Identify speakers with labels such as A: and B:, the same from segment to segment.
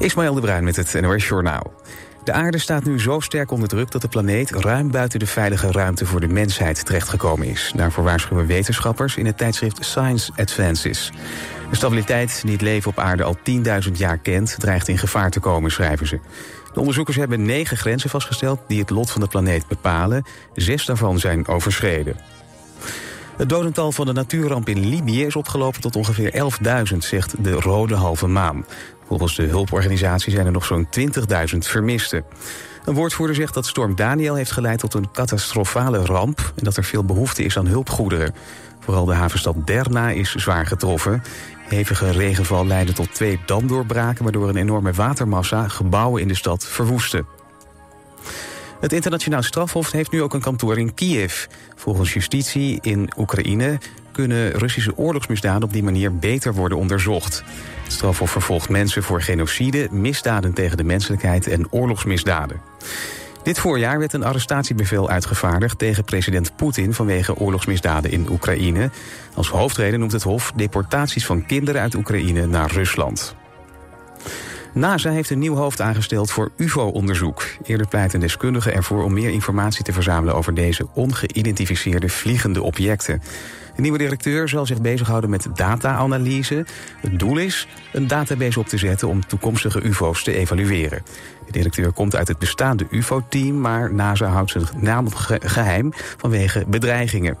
A: Ismaël de Bruin met het NOS Journaal. De aarde staat nu zo sterk onder druk dat de planeet ruim buiten de veilige ruimte voor de mensheid terechtgekomen is. Daarvoor waarschuwen wetenschappers in het tijdschrift Science Advances. De stabiliteit die het leven op aarde al 10.000 jaar kent, dreigt in gevaar te komen, schrijven ze. De onderzoekers hebben negen grenzen vastgesteld die het lot van de planeet bepalen. Zes daarvan zijn overschreden. Het dodental van de natuurramp in Libië is opgelopen tot ongeveer 11.000, zegt de Rode Halve Maan. Volgens de hulporganisatie zijn er nog zo'n 20.000 vermisten. Een woordvoerder zegt dat storm Daniel heeft geleid tot een catastrofale ramp... en dat er veel behoefte is aan hulpgoederen. Vooral de havenstad Derna is zwaar getroffen. Hevige regenval leidde tot twee damdoorbraken... waardoor een enorme watermassa gebouwen in de stad verwoestte. Het internationaal strafhof heeft nu ook een kantoor in Kiev. Volgens justitie in Oekraïne kunnen Russische oorlogsmisdaden op die manier beter worden onderzocht. Het strafhof vervolgt mensen voor genocide, misdaden tegen de menselijkheid en oorlogsmisdaden. Dit voorjaar werd een arrestatiebevel uitgevaardigd tegen president Poetin vanwege oorlogsmisdaden in Oekraïne. Als hoofdreden noemt het Hof deportaties van kinderen uit Oekraïne naar Rusland. NASA heeft een nieuw hoofd aangesteld voor UFO-onderzoek. Eerder pleit een deskundige ervoor om meer informatie te verzamelen over deze ongeïdentificeerde vliegende objecten. De nieuwe directeur zal zich bezighouden met data-analyse. Het doel is een database op te zetten om toekomstige UFO's te evalueren. De directeur komt uit het bestaande UFO-team, maar NASA houdt zijn naam geheim vanwege bedreigingen.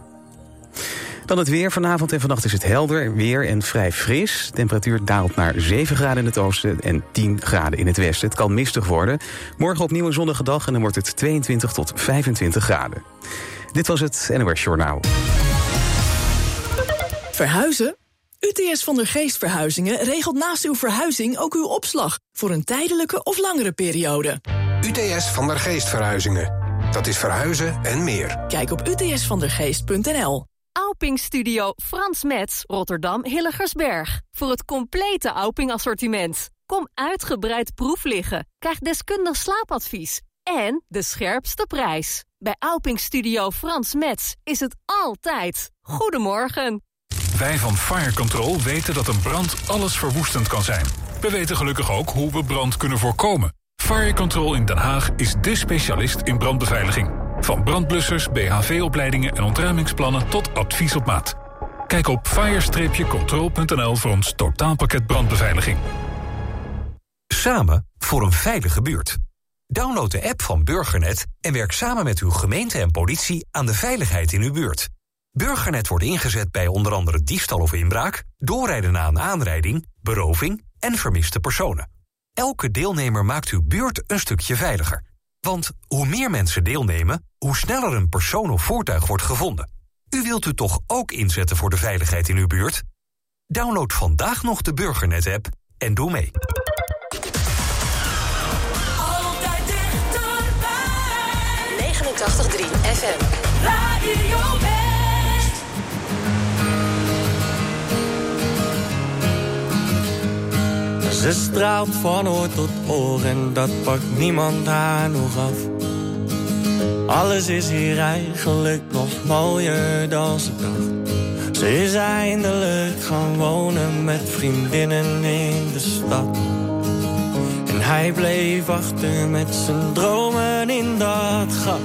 A: Dan het weer. Vanavond en vannacht is het helder, weer en vrij fris. De temperatuur daalt naar 7 graden in het oosten en 10 graden in het westen. Het kan mistig worden. Morgen opnieuw een zonnige dag en dan wordt het 22 tot 25 graden. Dit was het NOS Journaal.
B: Verhuizen? UTS van der Geest Verhuizingen regelt naast uw verhuizing ook uw opslag... voor een tijdelijke of langere periode.
C: UTS van der Geest Verhuizingen. Dat is verhuizen en meer.
B: Kijk op utsvandergeest.nl.
D: Auping Studio Frans Metz, Rotterdam Hilligersberg. Voor het complete Auping assortiment. Kom uitgebreid proef liggen. Krijg deskundig slaapadvies. En de scherpste prijs. Bij Auping Studio Frans Metz is het altijd. Goedemorgen.
E: Wij van Fire Control weten dat een brand alles verwoestend kan zijn. We weten gelukkig ook hoe we brand kunnen voorkomen. Fire Control in Den Haag is dé specialist in brandbeveiliging. Van brandblussers, BHV-opleidingen en ontruimingsplannen tot advies op maat. Kijk op fire-control.nl voor ons totaalpakket brandbeveiliging.
F: Samen voor een veilige buurt. Download de app van Burgernet en werk samen met uw gemeente en politie aan de veiligheid in uw buurt. Burgernet wordt ingezet bij onder andere diefstal of inbraak, doorrijden na een aanrijding, beroving en vermiste personen. Elke deelnemer maakt uw buurt een stukje veiliger. Want hoe meer mensen deelnemen, hoe sneller een persoon of voertuig wordt gevonden. U wilt u toch ook inzetten voor de veiligheid in uw buurt? Download vandaag nog de Burgernet-app en doe mee.
G: Altijd dichterbij.
H: 89.3 FM.
G: Radio West.
I: Ze straalt van oor tot oor en dat pakt niemand haar nog af. Alles is hier eigenlijk nog mooier dan ze dacht. Ze is eindelijk gaan wonen met vriendinnen in de stad. En hij bleef achter met zijn dromen in dat gat.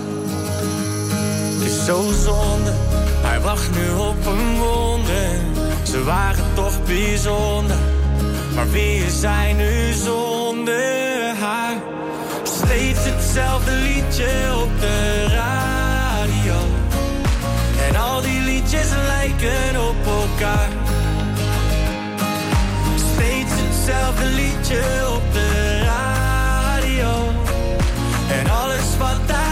I: Het is zo zonde, hij wacht nu op een wonder. Ze waren toch bijzonder. Maar wie is nu zonder haar? Steeds hetzelfde liedje op de radio. En al die liedjes lijken op elkaar. Steeds hetzelfde liedje op de radio. En alles wat hij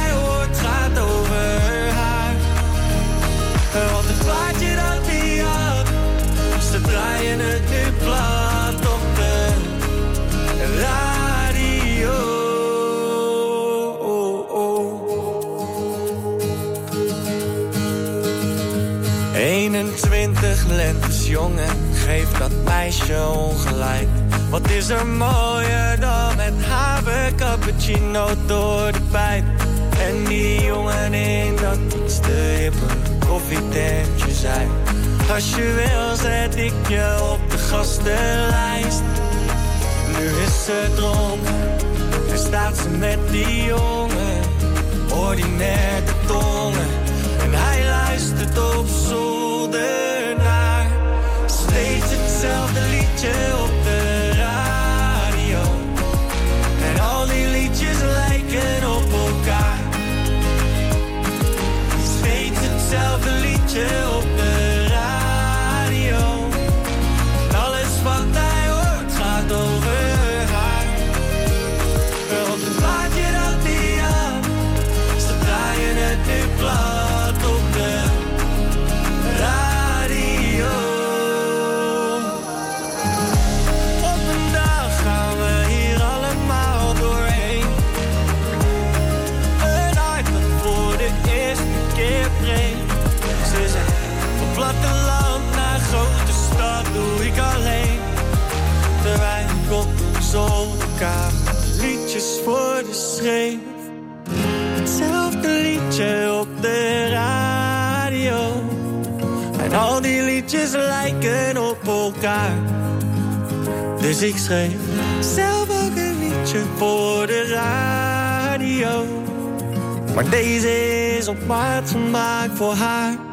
I: jongen, geef dat meisje ongelijk. Wat is er mooier dan met haven cappuccino door de pijp. En die jongen in dat iets te hippe koffietentje zijn. Als je wil zet ik je op de gastenlijst. Nu is ze dronken, en staat ze met die jongen. ordinaire tongen, en hij luistert op zolder hetzelfde liedje op de radio. En al die liedjes lijken op elkaar. Steeds hetzelfde liedje. Dus ik schreef zelf ook een liedje voor de radio. Maar deze is op maat gemaakt voor haar.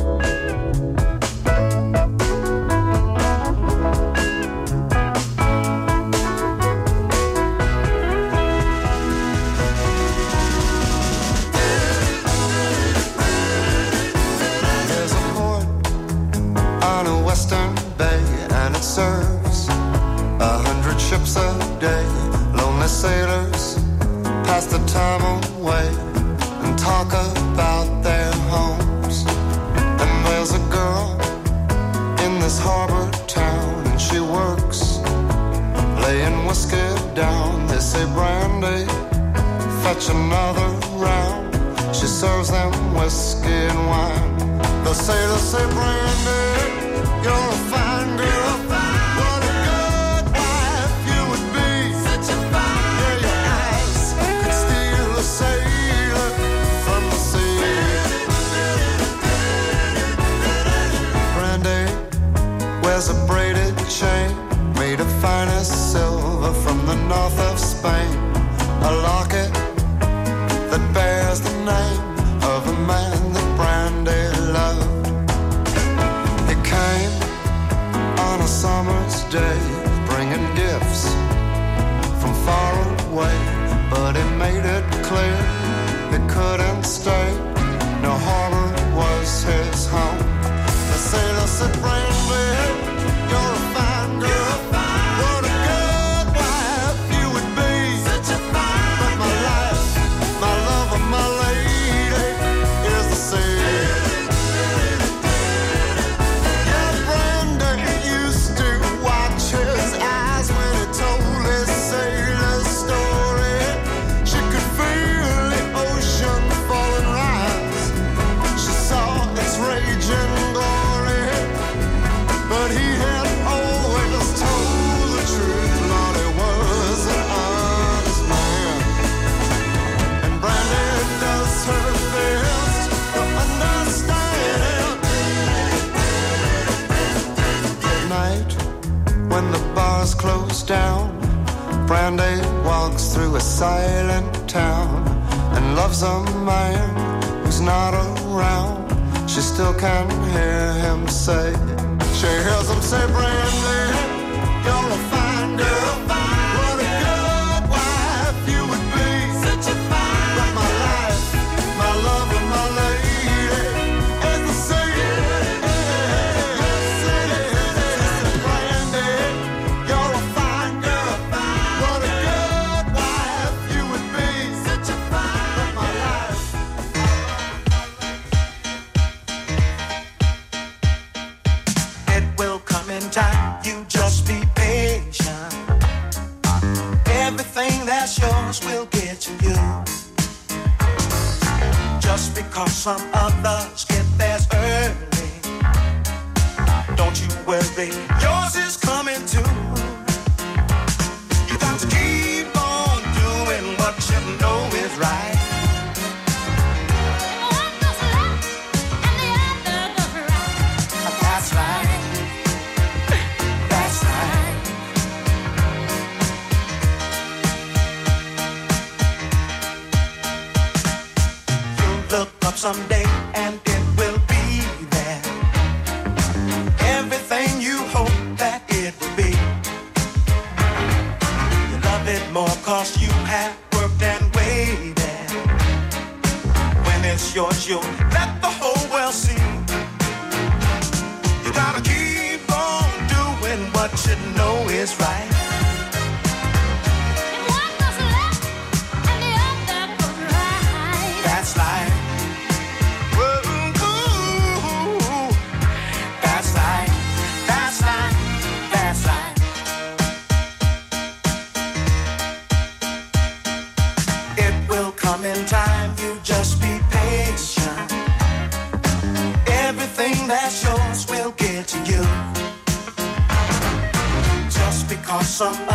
J: serves them whiskey and wine. They say, they say, Brandy, you're a fine girl. silent town. And love's a man who's not around. She still can hear him say, she hears him say, Brandy.
H: That's yours will get to you. Just because some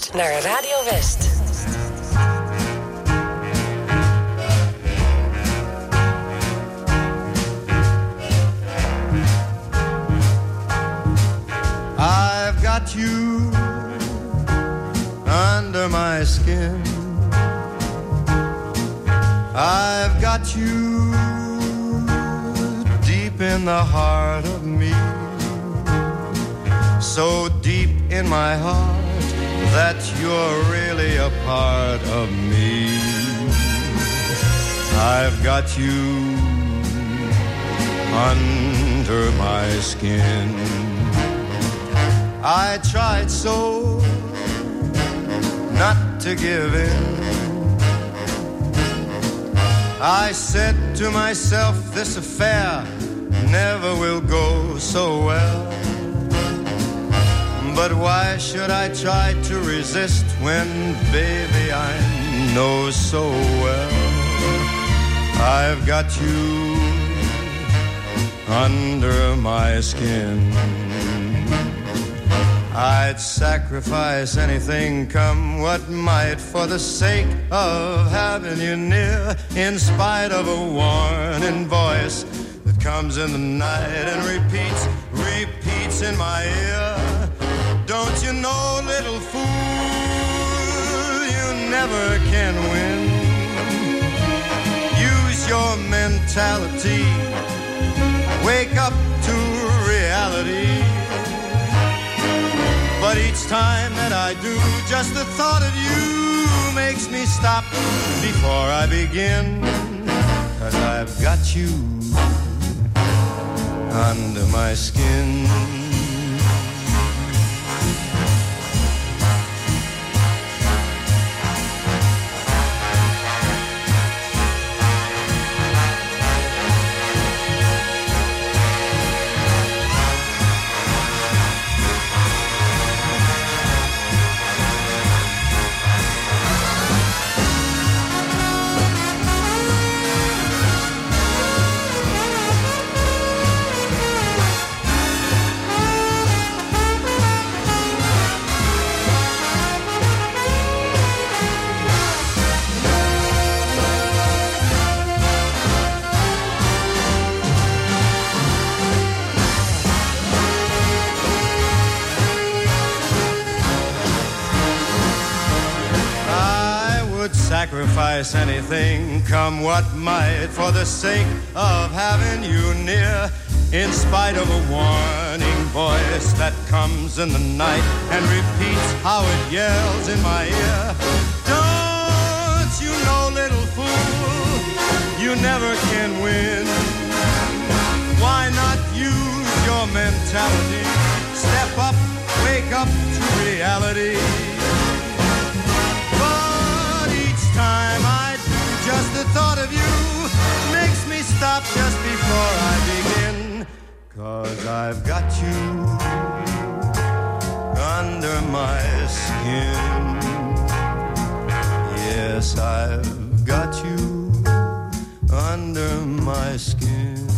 K: Luistert naar Radio West.
L: I've got you under my skin. I've got you deep in the heart of me. So deep in my heart that you're really a part of me. I've got you under my skin. I tried so not to give in. I said to myself, this affair never will go so well. But why should I try to resist when, baby, I know so well I've got you under my skin? I'd sacrifice anything, come what might, for the sake of having you near, in spite of a warning voice that comes in the night and repeats, repeats in my ear. Don't you know, little fool, you never can win. Use your mentality, wake up to reality. But each time that I do, just the thought of you makes me stop before I begin. Cause I've got you under my skin. Come what might, for the sake of having you near. In spite of a warning voice that comes in the night and repeats how it yells in my ear. Don't you know, little fool, you never can win. Why not use your mentality? Step up, wake up to reality. Just the thought of you makes me stop just before I begin. Cause I've got you under my skin. Yes, I've got you under my skin.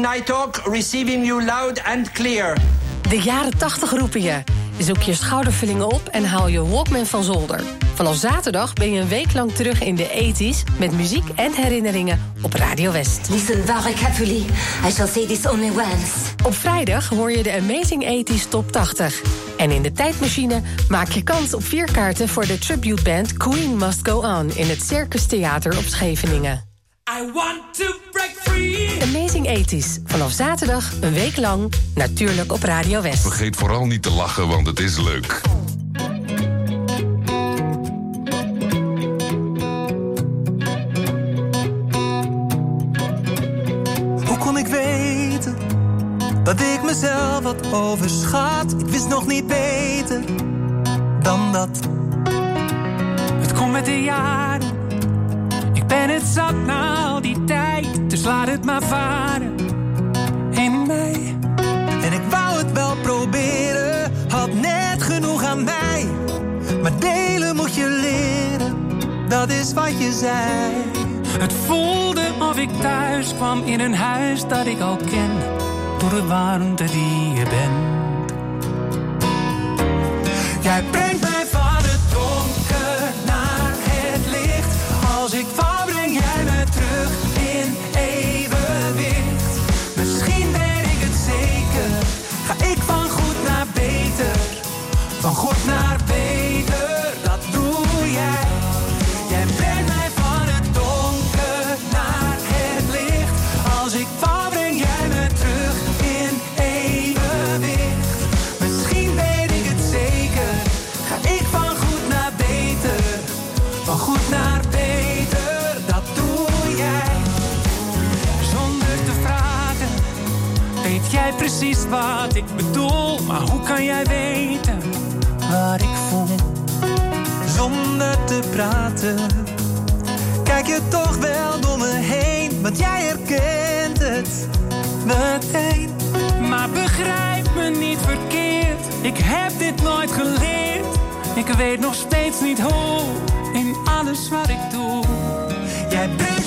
M: Night Talk, receiving you loud and clear.
K: De jaren 80 roepen je. Zoek je schoudervullingen op en haal je Walkman van zolder. Vanaf zaterdag ben je een week lang terug in de 80s... met muziek en herinneringen op Radio West.
N: Listen very carefully. I shall say this only once.
K: Op vrijdag hoor je de Amazing 80s Top 80. En in de tijdmachine maak je kans op vier kaarten... voor de tributeband Queen Must Go On... in het Circus Theater op Scheveningen.
O: I want to
K: 80s. Vanaf zaterdag een week lang, natuurlijk op Radio West.
P: Vergeet vooral niet te lachen, want het is leuk.
I: Hoe kon ik weten dat ik mezelf had overschat? Ik wist nog niet beter dan dat.
Q: Het komt met de jaren. Ik ben het zat na al die tijd. Dus laat het maar varen.
I: Wat je zei.
Q: Het voelde of ik thuis kwam in een huis dat ik al ken. Door de warmte die je bent.
I: Jij brengt mij van het donker naar het licht. Als ik val, breng jij me terug in evenwicht. Misschien weet ik het zeker. Ga ik van goed naar beter. Van goed
Q: wat ik bedoel? Maar hoe kan jij weten wat ik voel?
I: Zonder te praten. Kijk je toch wel door me heen, want jij herkent het meteen.
Q: Maar begrijp me niet verkeerd. Ik heb dit nooit geleerd. Ik weet nog steeds niet hoe. In alles wat ik doe.
I: Jij brengt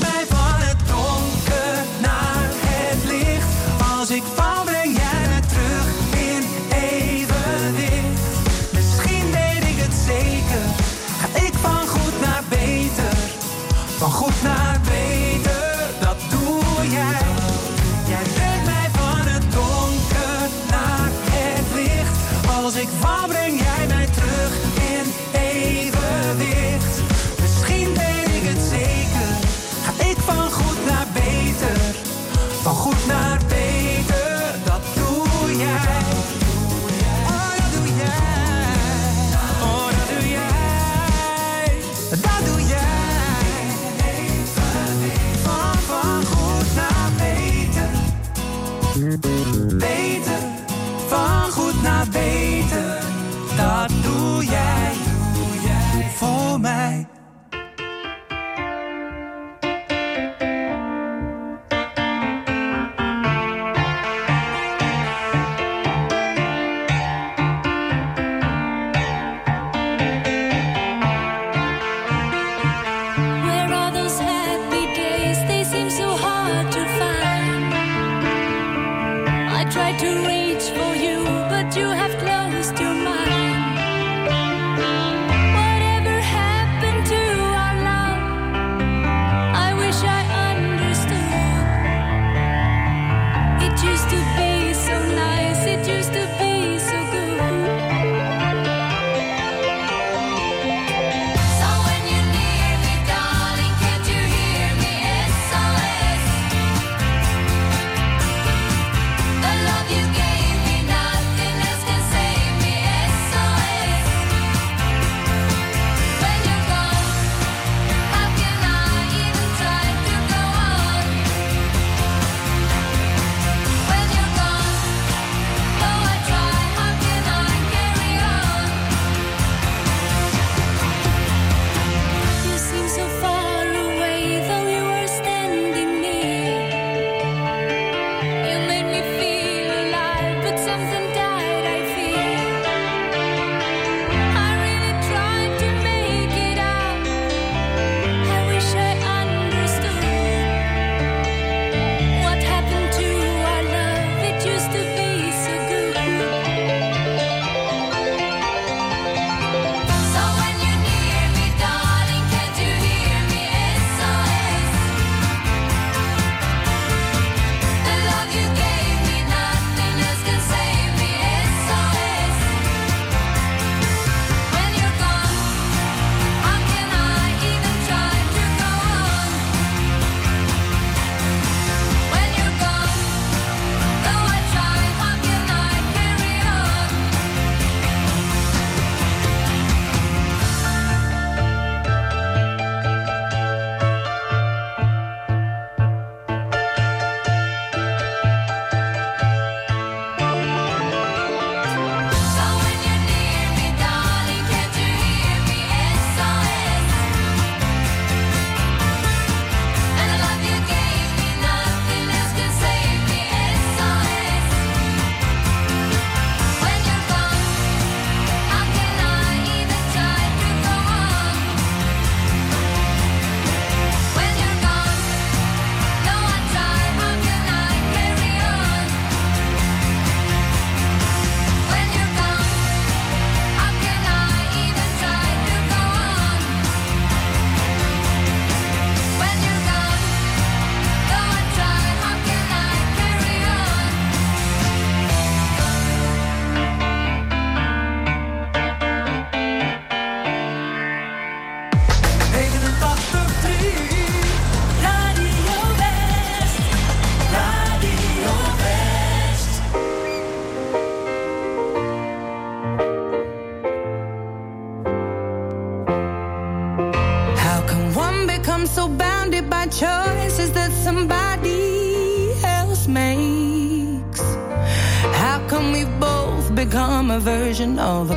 R: version of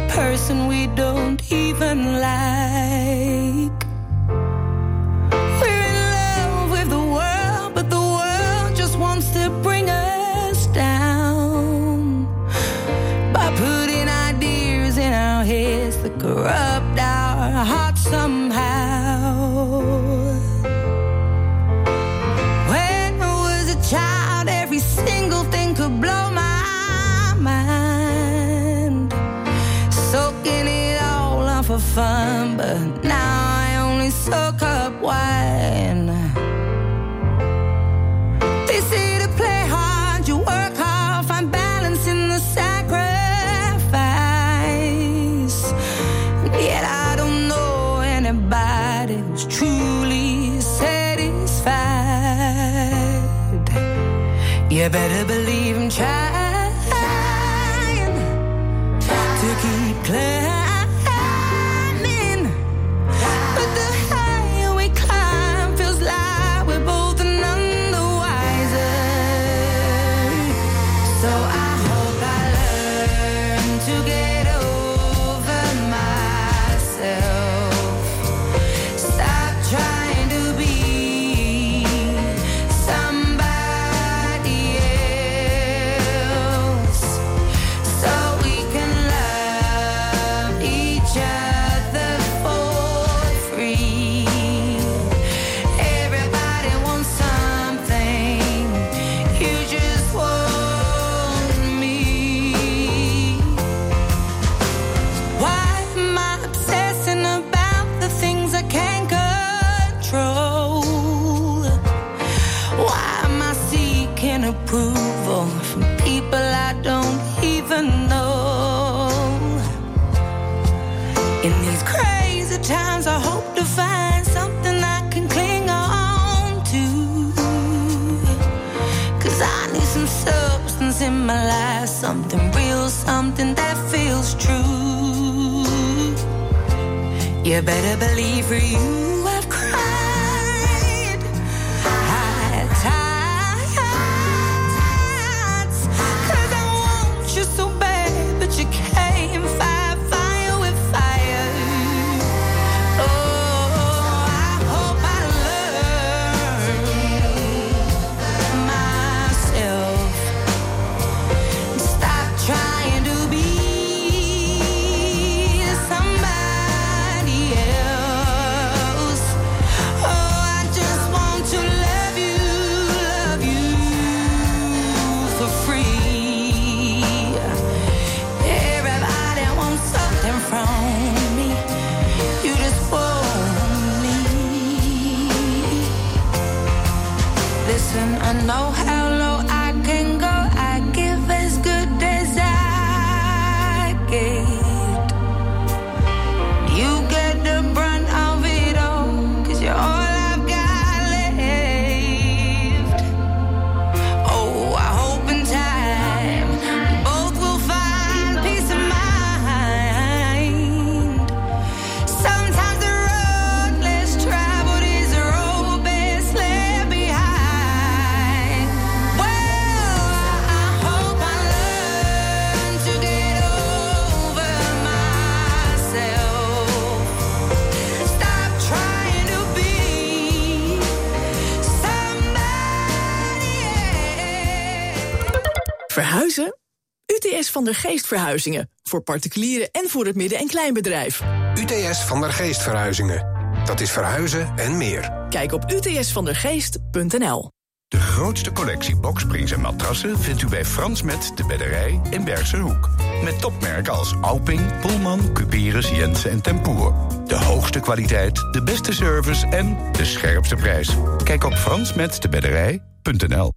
S: der Geest verhuizingen. Voor particulieren en voor het midden- en kleinbedrijf.
P: UTS van der Geest verhuizingen. Dat is verhuizen en meer.
S: Kijk op utsvandergeest.nl
T: De grootste collectie boksprings en matrassen vindt u bij Frans Met de Bedderij in Bergse Hoek. Met topmerken als Alping, Pullman, Cuperus, Jensen en Tempoer. De hoogste kwaliteit, de beste service en de scherpste prijs. Kijk op fransmetdebedderij.nl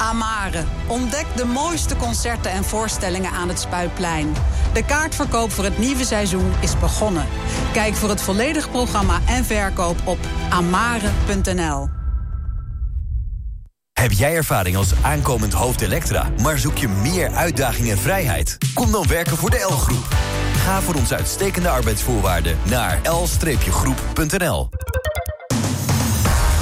U: Amare. Ontdek de mooiste concerten en voorstellingen aan het Spuitplein. De kaartverkoop voor het nieuwe seizoen is begonnen. Kijk voor het volledig programma en verkoop op amare.nl.
V: Heb jij ervaring als aankomend hoofd Elektra, maar zoek je meer uitdaging en vrijheid? Kom dan werken voor de L-groep. Ga voor onze uitstekende arbeidsvoorwaarden naar l-groep.nl.